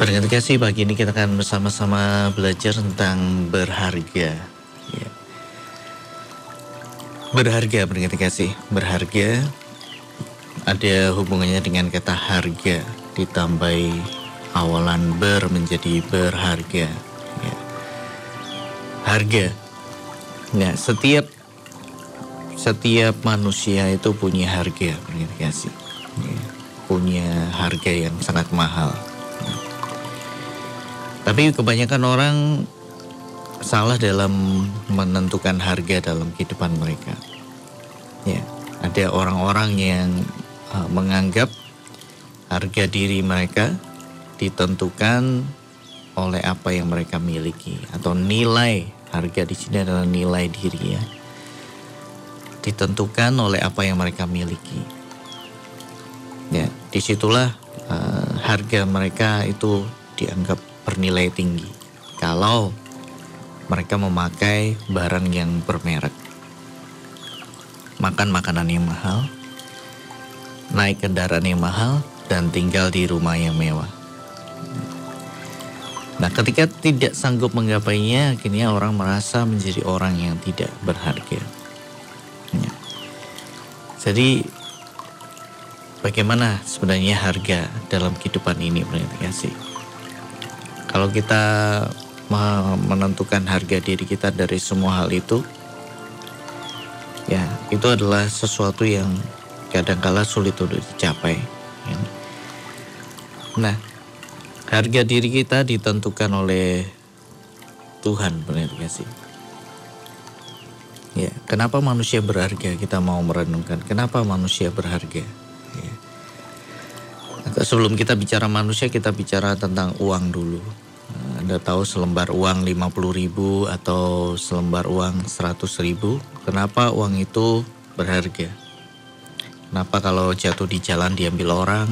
Berkat kasih pagi ini kita akan bersama-sama belajar tentang berharga. Ya. Berharga, berkat kasih. Berharga ada hubungannya dengan kata harga ditambahi awalan ber menjadi berharga. Ya. Harga. Nah, setiap setiap manusia itu punya harga, berkat kasih. Ya. Punya harga yang sangat mahal. Tapi kebanyakan orang salah dalam menentukan harga dalam kehidupan mereka. Ya, ada orang-orang yang uh, menganggap harga diri mereka ditentukan oleh apa yang mereka miliki atau nilai harga di sini adalah nilai diri ya. Ditentukan oleh apa yang mereka miliki. Ya, di situlah uh, harga mereka itu dianggap bernilai tinggi kalau mereka memakai barang yang bermerek. Makan makanan yang mahal, naik kendaraan yang mahal, dan tinggal di rumah yang mewah. Nah, ketika tidak sanggup menggapainya, akhirnya orang merasa menjadi orang yang tidak berharga. Ya. Jadi, bagaimana sebenarnya harga dalam kehidupan ini, berarti sih? Kalau kita menentukan harga diri kita dari semua hal itu, ya itu adalah sesuatu yang kadangkala sulit untuk dicapai. Ya. Nah, harga diri kita ditentukan oleh Tuhan, benar sih? Ya, kenapa manusia berharga? Kita mau merenungkan kenapa manusia berharga. Ya. Sebelum kita bicara manusia, kita bicara tentang uang dulu. Anda tahu selembar uang 50 ribu atau selembar uang 100 ribu, kenapa uang itu berharga? Kenapa kalau jatuh di jalan diambil orang?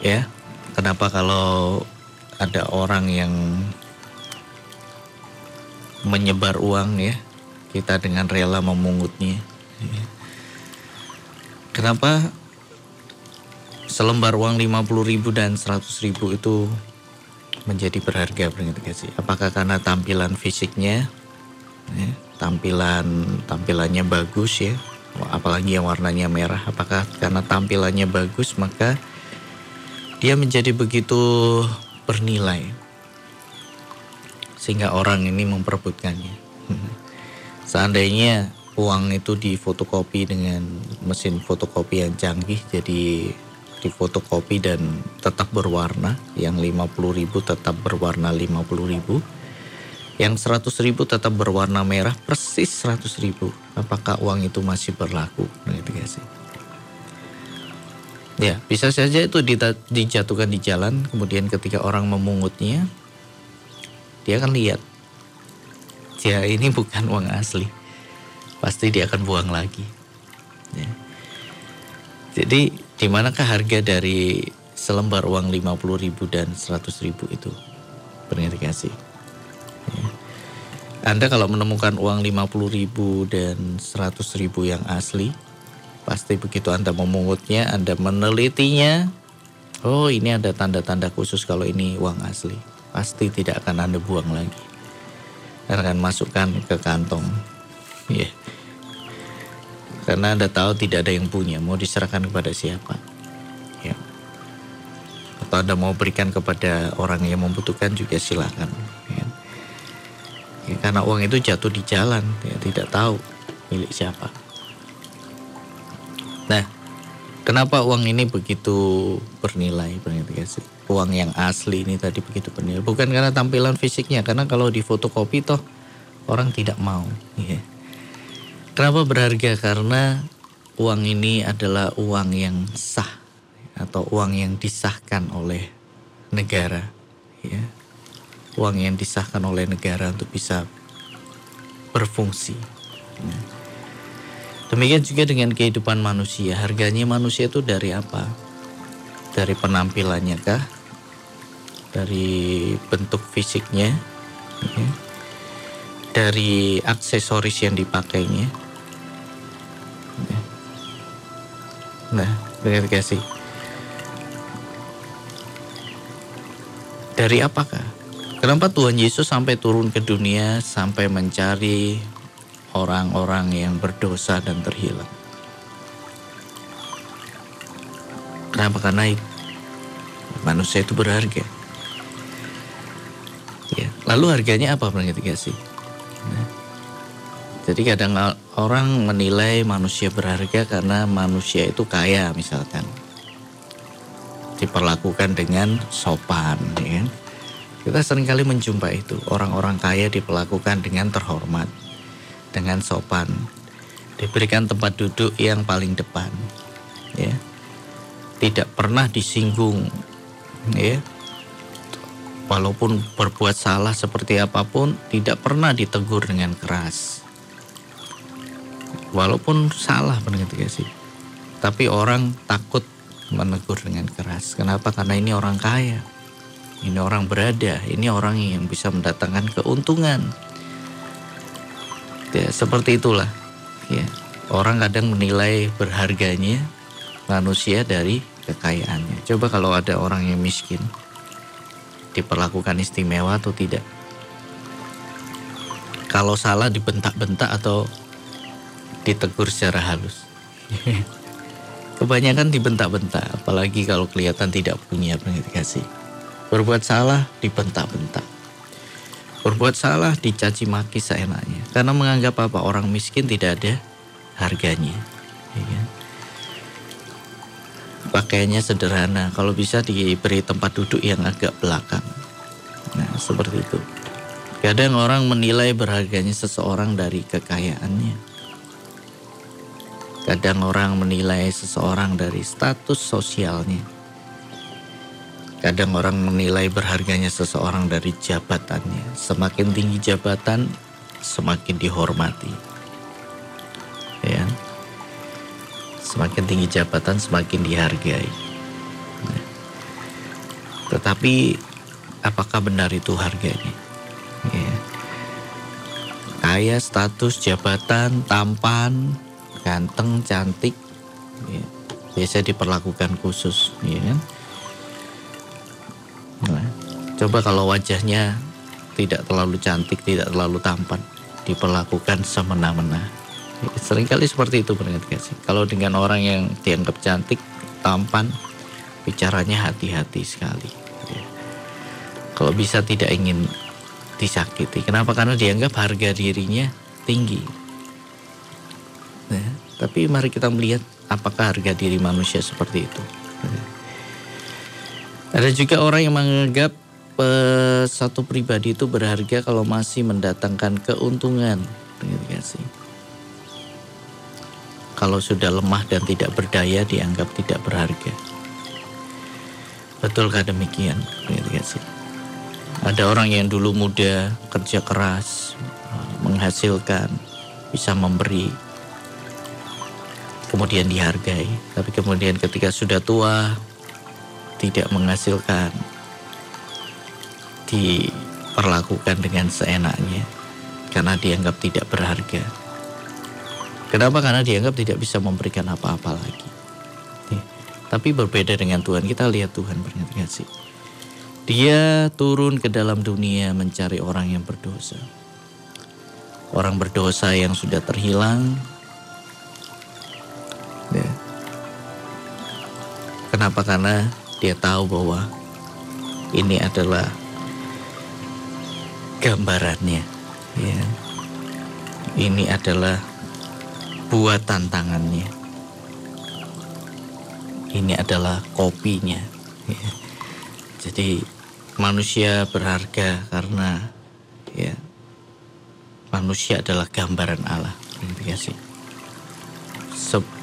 Ya, kenapa kalau ada orang yang menyebar uang ya, kita dengan rela memungutnya. Ya. Kenapa selembar uang 50 ribu dan 100 ribu itu menjadi berharga sih? Apakah karena tampilan fisiknya, ya, tampilan tampilannya bagus ya, apalagi yang warnanya merah. Apakah karena tampilannya bagus maka dia menjadi begitu bernilai sehingga orang ini memperebutkannya. Seandainya uang itu difotokopi dengan mesin fotokopi yang canggih jadi difotokopi dan tetap berwarna. Yang 50 ribu tetap berwarna 50 ribu. Yang 100 ribu tetap berwarna merah persis 100 ribu. Apakah uang itu masih berlaku? Gitu sih. Ya, bisa saja itu dijatuhkan di jalan, kemudian ketika orang memungutnya, dia akan lihat, ya ini bukan uang asli, pasti dia akan buang lagi. Ya. Jadi di manakah harga dari selembar uang 50 ribu dan 100 ribu itu? Berngerti kasih. Ya. Anda kalau menemukan uang 50 ribu dan 100 ribu yang asli, pasti begitu Anda memungutnya, Anda menelitinya, oh ini ada tanda-tanda khusus kalau ini uang asli. Pasti tidak akan Anda buang lagi. Anda akan masukkan ke kantong. Ya. Yeah karena Anda tahu tidak ada yang punya, mau diserahkan kepada siapa. Ya. Atau Anda mau berikan kepada orang yang membutuhkan juga silakan. Ya. Ya, karena uang itu jatuh di jalan, ya, tidak tahu milik siapa. Nah, kenapa uang ini begitu bernilai? Berarti uang yang asli ini tadi begitu bernilai. Bukan karena tampilan fisiknya, karena kalau di fotokopi toh orang tidak mau. Ya Kenapa berharga? Karena uang ini adalah uang yang sah atau uang yang disahkan oleh negara, ya. Uang yang disahkan oleh negara untuk bisa berfungsi. Ya. Demikian juga dengan kehidupan manusia. Harganya manusia itu dari apa? Dari penampilannya kah? Dari bentuk fisiknya? Ya. Dari aksesoris yang dipakainya? Nah, kasih. Dari apakah? Kenapa Tuhan Yesus sampai turun ke dunia sampai mencari orang-orang yang berdosa dan terhilang? Kenapa? Karena manusia itu berharga. Ya, lalu harganya apa? Nah, jadi kadang orang menilai manusia berharga karena manusia itu kaya misalkan. Diperlakukan dengan sopan, ya. Kan? Kita sering kali menjumpai itu, orang-orang kaya diperlakukan dengan terhormat, dengan sopan, diberikan tempat duduk yang paling depan, ya. Tidak pernah disinggung, ya. Walaupun berbuat salah seperti apa pun, tidak pernah ditegur dengan keras walaupun salah sih tapi orang takut menegur dengan keras. Kenapa? Karena ini orang kaya ini orang berada ini orang yang bisa mendatangkan keuntungan. Ya seperti itulah ya. Orang kadang menilai berharganya manusia dari kekayaannya. Coba kalau ada orang yang miskin diperlakukan istimewa atau tidak? Kalau salah dibentak-bentak atau ditegur secara halus. Kebanyakan dibentak-bentak, apalagi kalau kelihatan tidak punya kasih. Berbuat salah dibentak-bentak. Berbuat salah dicaci maki seenaknya. Karena menganggap apa orang miskin tidak ada harganya. Ya kan? Pakaiannya sederhana, kalau bisa diberi tempat duduk yang agak belakang. Nah, seperti itu. Kadang orang menilai berharganya seseorang dari kekayaannya. Kadang orang menilai seseorang dari status sosialnya. Kadang orang menilai berharganya seseorang dari jabatannya. Semakin tinggi jabatan, semakin dihormati. Ya. Semakin tinggi jabatan, semakin dihargai. Nah. Tetapi apakah benar itu harganya? Ya. Kaya, status, jabatan, tampan, ganteng, cantik, ya, biasa diperlakukan khusus, ya kan? Nah, coba kalau wajahnya tidak terlalu cantik, tidak terlalu tampan, diperlakukan semena-mena. Ya, sering kali seperti itu benar sih. Kalau dengan orang yang dianggap cantik, tampan, bicaranya hati-hati sekali. Ya. Kalau bisa tidak ingin disakiti. Kenapa? Karena dianggap harga dirinya tinggi. Ya, tapi mari kita melihat apakah harga diri manusia seperti itu. Ada juga orang yang menganggap uh, satu pribadi itu berharga kalau masih mendatangkan keuntungan. sih. Kalau sudah lemah dan tidak berdaya dianggap tidak berharga. Betulkah demikian? sih. Ada orang yang dulu muda, kerja keras, menghasilkan, bisa memberi, kemudian dihargai. Tapi kemudian ketika sudah tua, tidak menghasilkan, diperlakukan dengan seenaknya karena dianggap tidak berharga. Kenapa? Karena dianggap tidak bisa memberikan apa-apa lagi. Tapi berbeda dengan Tuhan, kita lihat Tuhan kasih. Dia turun ke dalam dunia mencari orang yang berdosa. Orang berdosa yang sudah terhilang, Kenapa? Karena dia tahu bahwa ini adalah gambarannya. Ya. Ini adalah buatan tangannya. Ini adalah kopinya. Ya. Jadi manusia berharga karena ya manusia adalah gambaran Allah. Gitu sih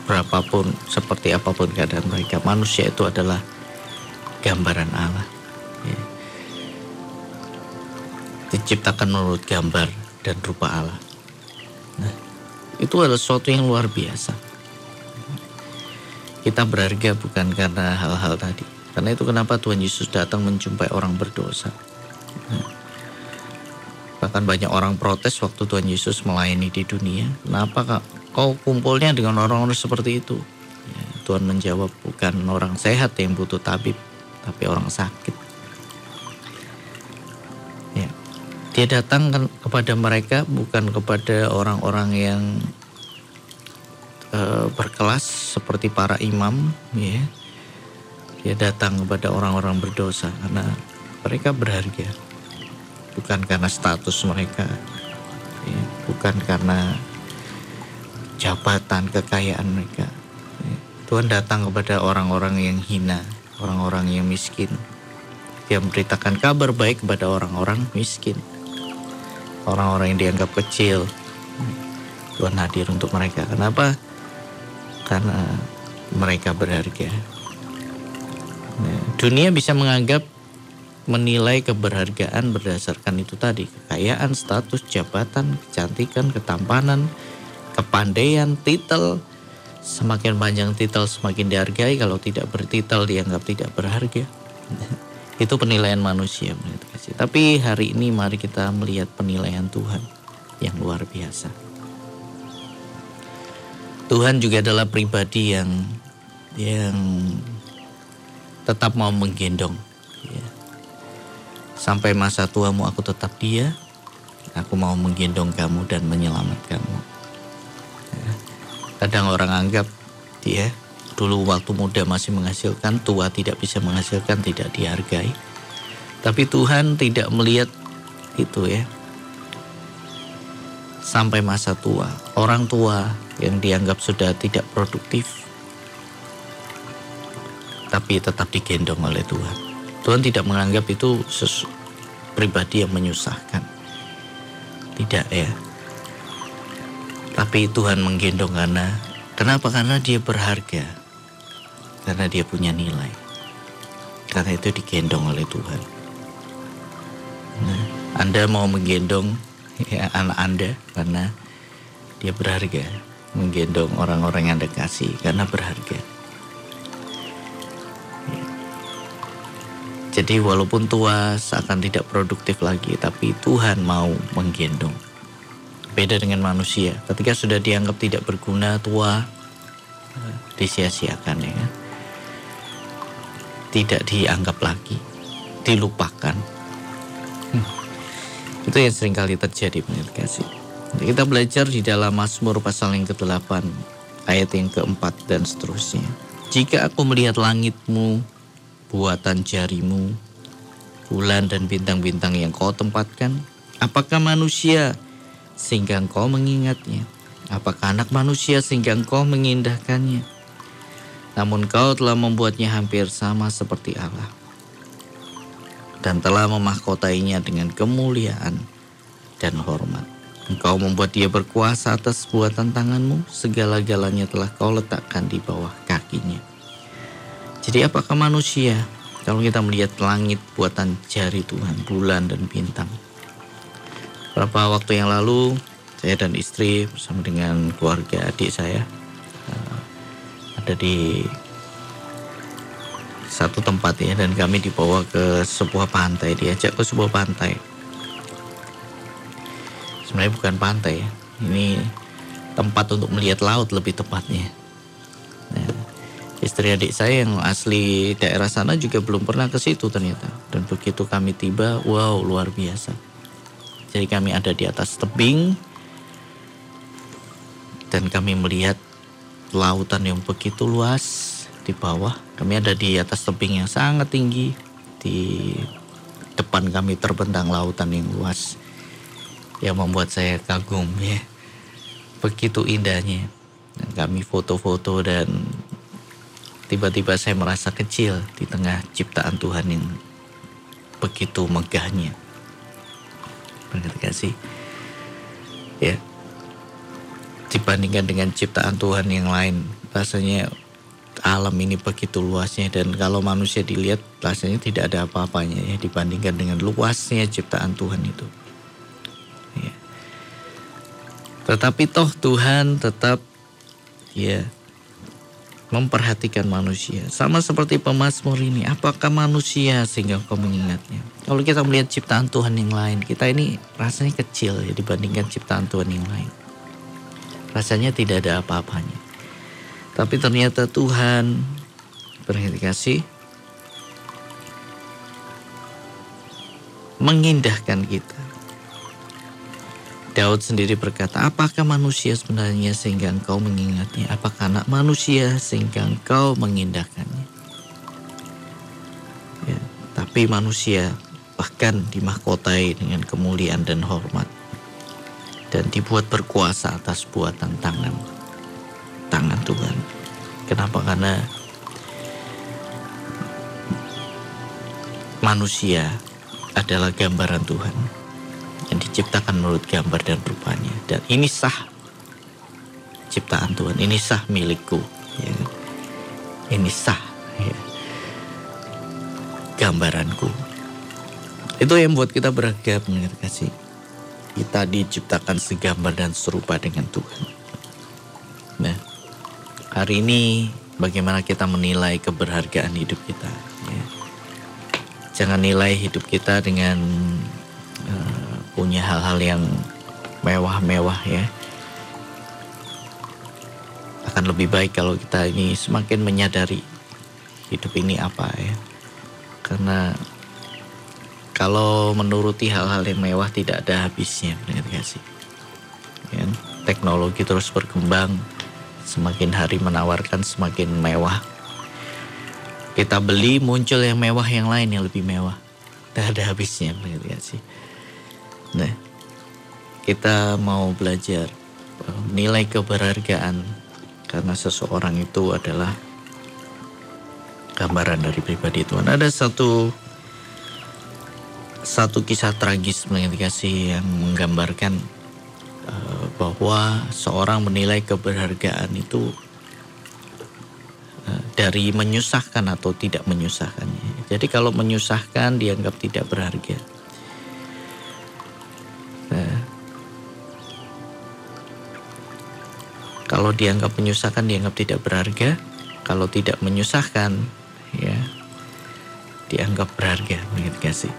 berapapun seperti apa pun keadaan mereka manusia itu adalah gambaran Allah. Ya. diciptakan menurut gambar dan rupa Allah. Nah itu adalah sesuatu yang luar biasa. Kita berharga bukan karena hal-hal tadi. Karena itu kenapa Tuhan Yesus datang menjumpai orang berdosa. Nah, bahkan banyak orang protes waktu Tuhan Yesus melayani di dunia kenapa kak kau kumpulnya dengan orang-orang seperti itu? Ya, Tuhan menjawab bukan orang sehat yang butuh tabib, tapi orang sakit. Dia datang kan kepada mereka bukan kepada orang-orang yang uh, berkelas seperti para imam, ya. Dia datang kepada orang-orang berdosa karena mereka berharga, bukan karena status mereka, ya. bukan karena jabatan kekayaan mereka. Ya. Tuhan datang kepada orang-orang yang hina, orang-orang yang miskin. Dia memberitakan kabar baik kepada orang-orang miskin orang-orang yang dianggap kecil. Tuhan hadir untuk mereka. Kenapa? Karena mereka berharga. Nah, dunia bisa menganggap menilai keberhargaan berdasarkan itu tadi kekayaan, status, jabatan, kecantikan, ketampanan, kepandaian, titel. Semakin panjang titel semakin dihargai, kalau tidak bertitel dianggap tidak berharga. Itu penilaian manusia. Tapi hari ini mari kita melihat penilaian Tuhan yang luar biasa. Tuhan juga adalah pribadi yang yang tetap mau menggendong. Ya. Sampai masa tuamu aku tetap dia, aku mau menggendong kamu dan menyelamatkanmu. Ya. Kadang orang anggap dia dulu waktu muda masih menghasilkan, tua tidak bisa menghasilkan, tidak dihargai. Tapi Tuhan tidak melihat itu ya. Sampai masa tua, orang tua yang dianggap sudah tidak produktif, tapi tetap digendong oleh Tuhan. Tuhan tidak menganggap itu sesu, pribadi yang menyusahkan. Tidak ya. Tapi Tuhan menggendong karena Kenapa? Karena dia berharga karena dia punya nilai. Karena itu digendong oleh Tuhan. Nah, anda mau menggendong ya, anak Anda karena dia berharga. Menggendong orang-orang yang Anda kasih karena berharga. Jadi walaupun tua seakan tidak produktif lagi, tapi Tuhan mau menggendong. Beda dengan manusia, ketika sudah dianggap tidak berguna, tua, disia-siakan ya tidak dianggap lagi, dilupakan. Hmm. Itu yang sering kali terjadi menurut kasih. Kita belajar di dalam Mazmur pasal yang ke-8, ayat yang keempat dan seterusnya. Jika aku melihat langitmu, buatan jarimu, bulan dan bintang-bintang yang kau tempatkan, apakah manusia sehingga engkau mengingatnya? Apakah anak manusia sehingga engkau mengindahkannya? Namun kau telah membuatnya hampir sama seperti Allah dan telah memahkotainya dengan kemuliaan dan hormat. Engkau membuat dia berkuasa atas buatan tanganmu, segala-galanya telah kau letakkan di bawah kakinya. Jadi apakah manusia kalau kita melihat langit buatan jari Tuhan, bulan dan bintang. Beberapa waktu yang lalu saya dan istri bersama dengan keluarga adik saya ada di satu tempat ya dan kami dibawa ke sebuah pantai diajak ke sebuah pantai sebenarnya bukan pantai ya ini tempat untuk melihat laut lebih tepatnya istri adik saya yang asli daerah sana juga belum pernah ke situ ternyata dan begitu kami tiba wow luar biasa jadi kami ada di atas tebing dan kami melihat lautan yang begitu luas di bawah. Kami ada di atas tebing yang sangat tinggi. Di depan kami terbentang lautan yang luas. Yang membuat saya kagum ya. Begitu indahnya. Dan kami foto-foto dan tiba-tiba saya merasa kecil di tengah ciptaan Tuhan yang begitu megahnya. Gak sih? Ya, dibandingkan dengan ciptaan Tuhan yang lain rasanya alam ini begitu luasnya dan kalau manusia dilihat rasanya tidak ada apa-apanya ya dibandingkan dengan luasnya ciptaan Tuhan itu. Ya. Tetapi toh Tuhan tetap ya memperhatikan manusia. Sama seperti pemazmur ini, apakah manusia sehingga kau mengingatnya? Kalau kita melihat ciptaan Tuhan yang lain, kita ini rasanya kecil ya dibandingkan ciptaan Tuhan yang lain rasanya tidak ada apa-apanya. Tapi ternyata Tuhan berhati kasih mengindahkan kita. Daud sendiri berkata, apakah manusia sebenarnya sehingga engkau mengingatnya? Apakah anak manusia sehingga engkau mengindahkannya? Ya, tapi manusia bahkan dimahkotai dengan kemuliaan dan hormat dan dibuat berkuasa atas buatan tangan tangan Tuhan. Kenapa? Karena manusia adalah gambaran Tuhan diciptakan menurut gambar dan rupanya. Dan ini sah ciptaan Tuhan, ini sah milikku. Ya. Ini sah ya. gambaranku. Itu yang buat kita beragam, kasih. Kita diciptakan segambar dan serupa dengan Tuhan. Nah, hari ini bagaimana kita menilai keberhargaan hidup kita. Ya. Jangan nilai hidup kita dengan punya hal-hal yang mewah-mewah ya. Akan lebih baik kalau kita ini semakin menyadari hidup ini apa ya. Karena kalau menuruti hal-hal yang mewah tidak ada habisnya, benar gak sih? Ya, teknologi terus berkembang, semakin hari menawarkan semakin mewah. Kita beli muncul yang mewah yang lain yang lebih mewah. Tidak ada habisnya, benar gak sih? Kita mau belajar eh, nilai keberhargaan karena seseorang itu adalah gambaran dari pribadi Tuhan. Ada satu satu kisah tragis kasih yang menggambarkan uh, bahwa seorang menilai keberhargaan itu uh, dari menyusahkan atau tidak menyusahkannya. Jadi kalau menyusahkan dianggap tidak berharga. Kalau dianggap menyusahkan dianggap tidak berharga, kalau tidak menyusahkan ya dianggap berharga begitu kasih.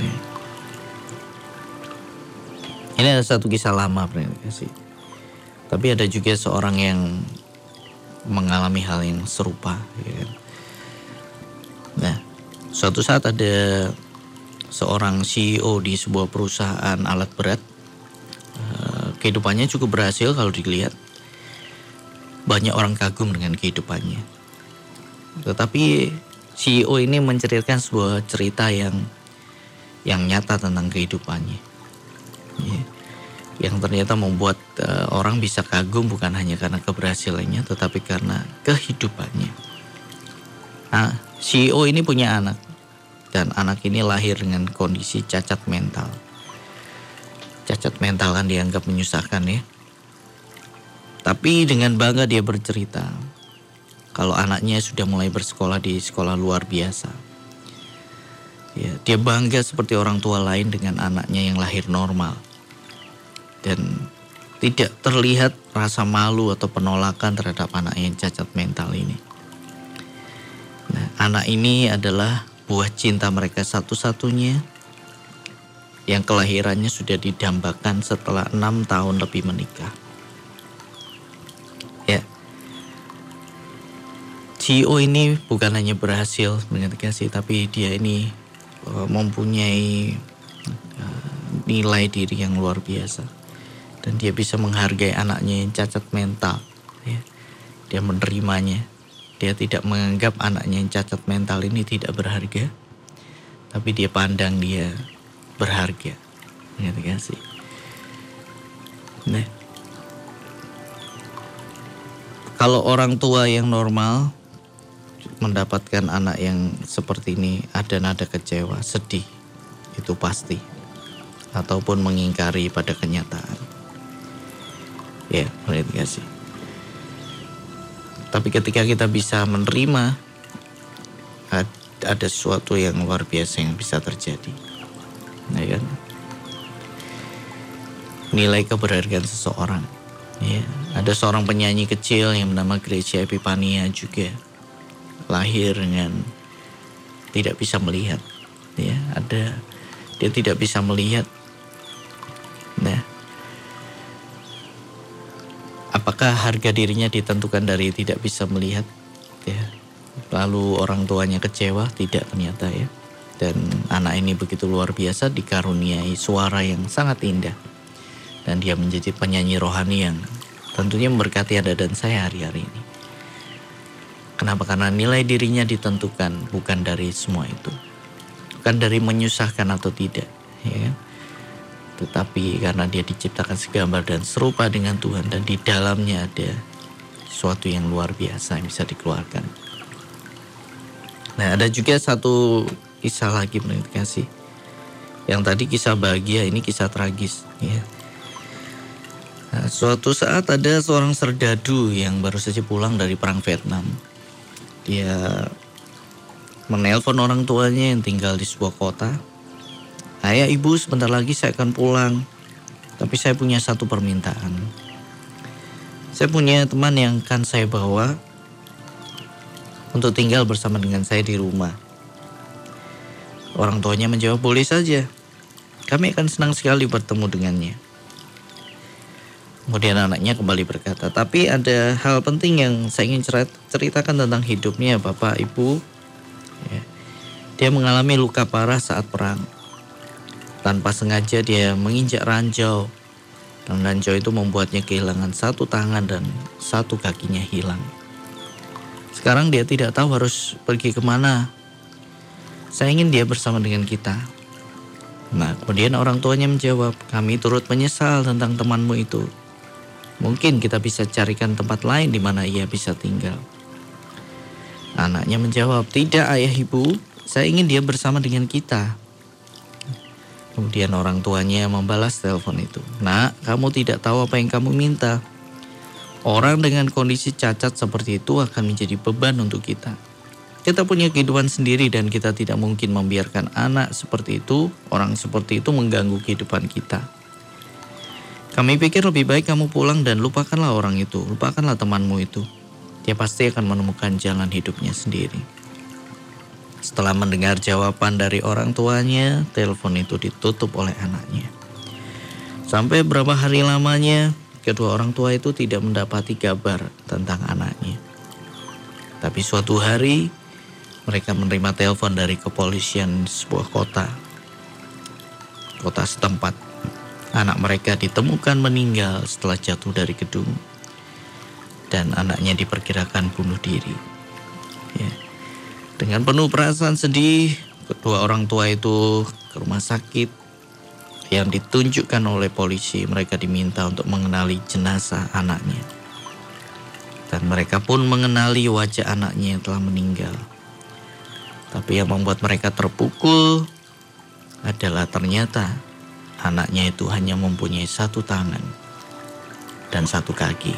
Ya. Ini ada satu kisah lama kasih. Tapi ada juga seorang yang mengalami hal yang serupa. Ya. Kan. Nah, suatu saat ada seorang CEO di sebuah perusahaan alat berat. Eh, kehidupannya cukup berhasil kalau dilihat banyak orang kagum dengan kehidupannya. Tetapi CEO ini menceritakan sebuah cerita yang yang nyata tentang kehidupannya. Ya. Yang ternyata membuat uh, orang bisa kagum bukan hanya karena keberhasilannya tetapi karena kehidupannya. Nah, CEO ini punya anak dan anak ini lahir dengan kondisi cacat mental. Cacat mental kan dianggap menyusahkan ya. Tapi dengan bangga dia bercerita kalau anaknya sudah mulai bersekolah di sekolah luar biasa. Ya, dia bangga seperti orang tua lain dengan anaknya yang lahir normal. Dan tidak terlihat rasa malu atau penolakan terhadap anak yang cacat mental ini. Nah, anak ini adalah buah cinta mereka satu-satunya yang kelahirannya sudah didambakan setelah enam tahun lebih menikah. CEO ini bukan hanya berhasil kasih, tapi dia ini uh, mempunyai uh, nilai diri yang luar biasa dan dia bisa menghargai anaknya yang cacat mental ya. dia menerimanya dia tidak menganggap anaknya yang cacat mental ini tidak berharga tapi dia pandang dia berharga kasih. nah kalau orang tua yang normal mendapatkan anak yang seperti ini ada nada kecewa, sedih, itu pasti. Ataupun mengingkari pada kenyataan. Ya, boleh dikasih. Tapi ketika kita bisa menerima, ada sesuatu yang luar biasa yang bisa terjadi. Ya kan? Nilai keberhargaan seseorang. Ya, ada seorang penyanyi kecil yang bernama Gracia Epipania juga lahir dengan tidak bisa melihat. Ya ada. Dia tidak bisa melihat. Nah apakah harga dirinya ditentukan dari tidak bisa melihat? Ya lalu orang tuanya kecewa tidak ternyata ya. Dan anak ini begitu luar biasa dikaruniai suara yang sangat indah dan dia menjadi penyanyi rohani yang tentunya memberkati Anda dan saya hari-hari ini. Kenapa? Karena nilai dirinya ditentukan bukan dari semua itu. Bukan dari menyusahkan atau tidak. Ya. Kan? Tetapi karena dia diciptakan segambar dan serupa dengan Tuhan dan di dalamnya ada sesuatu yang luar biasa yang bisa dikeluarkan. Nah ada juga satu kisah lagi menurut kasih. Yang tadi kisah bahagia ini kisah tragis. Ya. Nah, suatu saat ada seorang serdadu yang baru saja pulang dari perang Vietnam dia menelpon orang tuanya yang tinggal di sebuah kota. Ayah ibu sebentar lagi saya akan pulang. Tapi saya punya satu permintaan. Saya punya teman yang akan saya bawa untuk tinggal bersama dengan saya di rumah. Orang tuanya menjawab boleh saja. Kami akan senang sekali bertemu dengannya. Kemudian anaknya kembali berkata, tapi ada hal penting yang saya ingin ceritakan tentang hidupnya Bapak Ibu. Ya. Dia mengalami luka parah saat perang. Tanpa sengaja dia menginjak ranjau. Dan ranjau itu membuatnya kehilangan satu tangan dan satu kakinya hilang. Sekarang dia tidak tahu harus pergi ke mana. Saya ingin dia bersama dengan kita. Nah, kemudian orang tuanya menjawab, kami turut menyesal tentang temanmu itu. Mungkin kita bisa carikan tempat lain di mana ia bisa tinggal. Anaknya menjawab, tidak ayah ibu, saya ingin dia bersama dengan kita. Kemudian orang tuanya membalas telepon itu. Nak, kamu tidak tahu apa yang kamu minta. Orang dengan kondisi cacat seperti itu akan menjadi beban untuk kita. Kita punya kehidupan sendiri dan kita tidak mungkin membiarkan anak seperti itu, orang seperti itu mengganggu kehidupan kita. Kami pikir lebih baik kamu pulang dan lupakanlah orang itu, lupakanlah temanmu itu. Dia pasti akan menemukan jalan hidupnya sendiri. Setelah mendengar jawaban dari orang tuanya, telepon itu ditutup oleh anaknya. Sampai beberapa hari lamanya, kedua orang tua itu tidak mendapati kabar tentang anaknya. Tapi suatu hari, mereka menerima telepon dari kepolisian sebuah kota, kota setempat Anak mereka ditemukan meninggal setelah jatuh dari gedung dan anaknya diperkirakan bunuh diri. Ya. Dengan penuh perasaan sedih, kedua orang tua itu ke rumah sakit yang ditunjukkan oleh polisi. Mereka diminta untuk mengenali jenazah anaknya. Dan mereka pun mengenali wajah anaknya yang telah meninggal. Tapi yang membuat mereka terpukul adalah ternyata anaknya itu hanya mempunyai satu tangan dan satu kaki.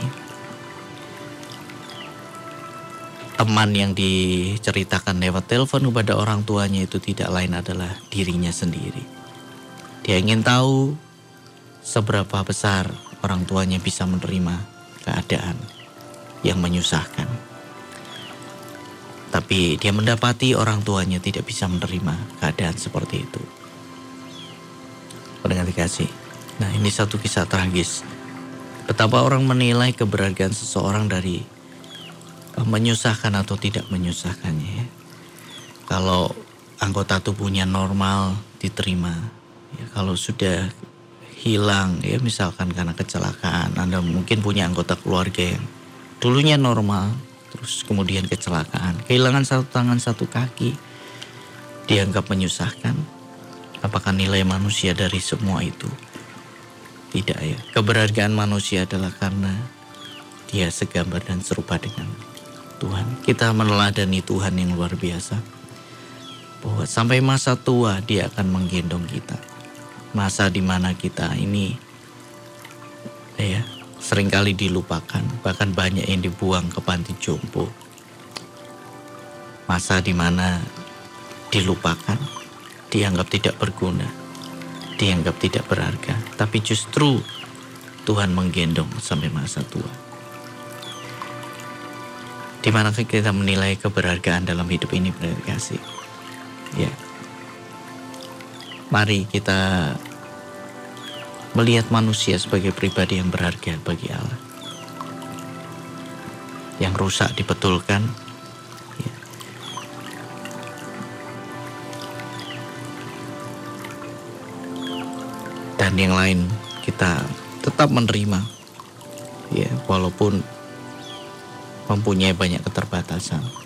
Teman yang diceritakan lewat telepon kepada orang tuanya itu tidak lain adalah dirinya sendiri. Dia ingin tahu seberapa besar orang tuanya bisa menerima keadaan yang menyusahkan. Tapi dia mendapati orang tuanya tidak bisa menerima keadaan seperti itu pendengar dikasih. Nah ini satu kisah tragis. Betapa orang menilai keberhargaan seseorang dari menyusahkan atau tidak menyusahkannya. Ya. Kalau anggota tubuhnya normal diterima. Ya, kalau sudah hilang ya misalkan karena kecelakaan Anda mungkin punya anggota keluarga yang dulunya normal terus kemudian kecelakaan kehilangan satu tangan satu kaki dianggap menyusahkan Apakah nilai manusia dari semua itu? Tidak ya. Keberhargaan manusia adalah karena dia segambar dan serupa dengan Tuhan. Kita meneladani Tuhan yang luar biasa. Bahwa sampai masa tua dia akan menggendong kita. Masa di mana kita ini ya sering kali dilupakan. Bahkan banyak yang dibuang ke panti jompo. Masa di mana dilupakan dianggap tidak berguna, dianggap tidak berharga, tapi justru Tuhan menggendong sampai masa tua. Di mana kita menilai keberhargaan dalam hidup ini kasih? Ya. Mari kita melihat manusia sebagai pribadi yang berharga bagi Allah. Yang rusak dibetulkan, yang lain kita tetap menerima. Ya walaupun mempunyai banyak keterbatasan